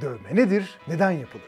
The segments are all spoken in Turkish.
Dövme nedir? Neden yapılır?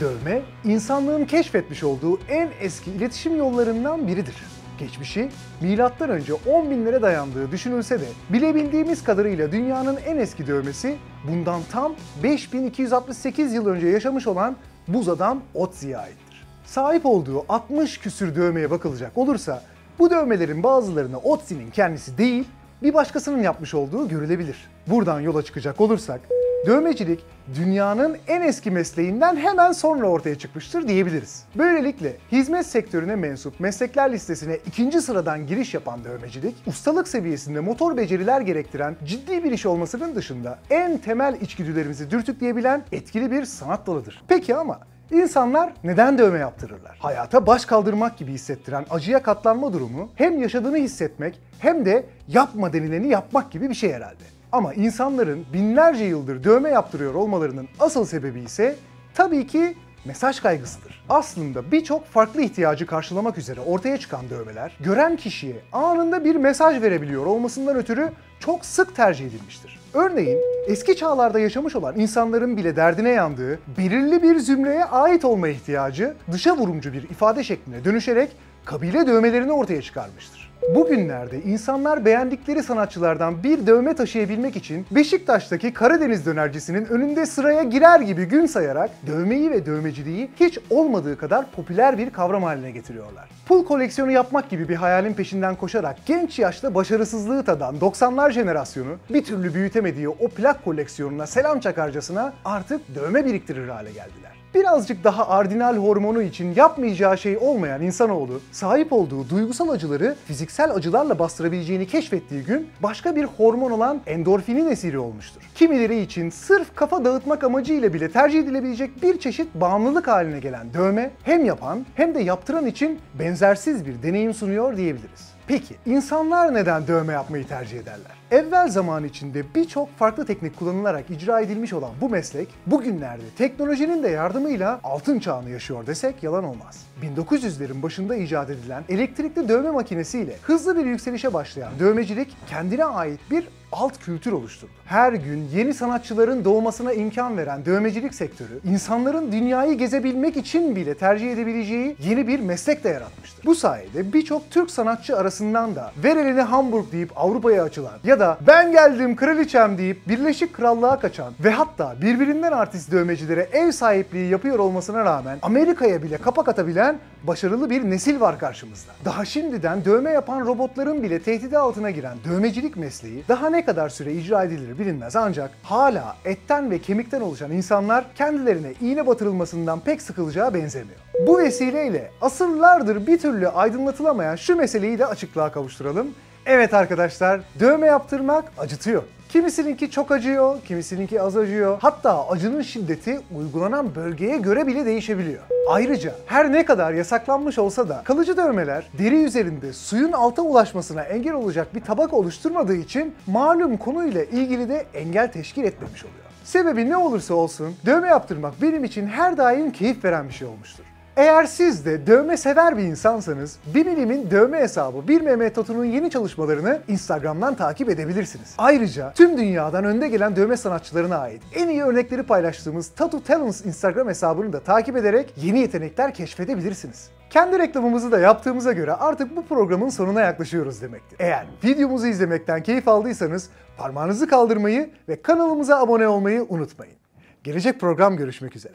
Dövme, insanlığın keşfetmiş olduğu en eski iletişim yollarından biridir. Geçmişi milattan önce 10 binlere dayandığı düşünülse de bilebildiğimiz kadarıyla dünyanın en eski dövmesi bundan tam 5268 yıl önce yaşamış olan buz adam Otzi'ye aittir. Sahip olduğu 60 küsür dövmeye bakılacak olursa bu dövmelerin bazılarını Otzi'nin kendisi değil bir başkasının yapmış olduğu görülebilir. Buradan yola çıkacak olursak dövmecilik dünyanın en eski mesleğinden hemen sonra ortaya çıkmıştır diyebiliriz. Böylelikle hizmet sektörüne mensup meslekler listesine ikinci sıradan giriş yapan dövmecilik, ustalık seviyesinde motor beceriler gerektiren ciddi bir iş olmasının dışında en temel içgüdülerimizi dürtükleyebilen etkili bir sanat dalıdır. Peki ama İnsanlar neden dövme yaptırırlar? Hayata baş kaldırmak gibi hissettiren acıya katlanma durumu hem yaşadığını hissetmek hem de yapma denileni yapmak gibi bir şey herhalde. Ama insanların binlerce yıldır dövme yaptırıyor olmalarının asıl sebebi ise tabii ki mesaj kaygısıdır. Aslında birçok farklı ihtiyacı karşılamak üzere ortaya çıkan dövmeler, gören kişiye anında bir mesaj verebiliyor olmasından ötürü çok sık tercih edilmiştir. Örneğin eski çağlarda yaşamış olan insanların bile derdine yandığı belirli bir zümreye ait olma ihtiyacı dışa vurumcu bir ifade şekline dönüşerek kabile dövmelerini ortaya çıkarmıştır. Bugünlerde insanlar beğendikleri sanatçılardan bir dövme taşıyabilmek için Beşiktaş'taki Karadeniz dönercisinin önünde sıraya girer gibi gün sayarak dövmeyi ve dövmeciliği hiç olmadığı kadar popüler bir kavram haline getiriyorlar. Pul koleksiyonu yapmak gibi bir hayalin peşinden koşarak genç yaşta başarısızlığı tadan 90'lar jenerasyonu bir türlü büyütemediği o plak koleksiyonuna selam çakarcasına artık dövme biriktirir hale geldiler. Birazcık daha ardinal hormonu için yapmayacağı şey olmayan insanoğlu sahip olduğu duygusal acıları fiziksel acılarla bastırabileceğini keşfettiği gün başka bir hormon olan endorfinin esiri olmuştur. Kimileri için sırf kafa dağıtmak amacıyla bile tercih edilebilecek bir çeşit bağımlılık haline gelen dövme hem yapan hem de yaptıran için benzersiz bir deneyim sunuyor diyebiliriz. Peki insanlar neden dövme yapmayı tercih ederler? Evvel zaman içinde birçok farklı teknik kullanılarak icra edilmiş olan bu meslek bugünlerde teknolojinin de yardımıyla altın çağını yaşıyor desek yalan olmaz. 1900'lerin başında icat edilen elektrikli dövme makinesiyle hızlı bir yükselişe başlayan dövmecilik kendine ait bir alt kültür oluşturdu. Her gün yeni sanatçıların doğmasına imkan veren dövmecilik sektörü, insanların dünyayı gezebilmek için bile tercih edebileceği yeni bir meslek de yaratmıştır. Bu sayede birçok Türk sanatçı arasından da ver elini Hamburg deyip Avrupa'ya açılan ya da ben geldim kraliçem deyip Birleşik Krallığa kaçan ve hatta birbirinden artist dövmecilere ev sahipliği yapıyor olmasına rağmen Amerika'ya bile kapak atabilen başarılı bir nesil var karşımızda. Daha şimdiden dövme yapan robotların bile tehdidi altına giren dövmecilik mesleği daha ne kadar süre icra edilir bilinmez ancak hala etten ve kemikten oluşan insanlar kendilerine iğne batırılmasından pek sıkılacağı benzemiyor. Bu vesileyle asırlardır bir türlü aydınlatılamayan şu meseleyi de açıklığa kavuşturalım. Evet arkadaşlar, dövme yaptırmak acıtıyor. Kimisininki çok acıyor, kimisininki az acıyor. Hatta acının şiddeti uygulanan bölgeye göre bile değişebiliyor. Ayrıca her ne kadar yasaklanmış olsa da kalıcı dövmeler deri üzerinde suyun alta ulaşmasına engel olacak bir tabak oluşturmadığı için malum konuyla ilgili de engel teşkil etmemiş oluyor. Sebebi ne olursa olsun dövme yaptırmak benim için her daim keyif veren bir şey olmuştur. Eğer siz de dövme sever bir insansanız Bimilimin dövme hesabı Bir Mehmet Tatu'nun yeni çalışmalarını Instagram'dan takip edebilirsiniz. Ayrıca tüm dünyadan önde gelen dövme sanatçılarına ait en iyi örnekleri paylaştığımız Tattoo Talents Instagram hesabını da takip ederek yeni yetenekler keşfedebilirsiniz. Kendi reklamımızı da yaptığımıza göre artık bu programın sonuna yaklaşıyoruz demektir. Eğer videomuzu izlemekten keyif aldıysanız parmağınızı kaldırmayı ve kanalımıza abone olmayı unutmayın. Gelecek program görüşmek üzere.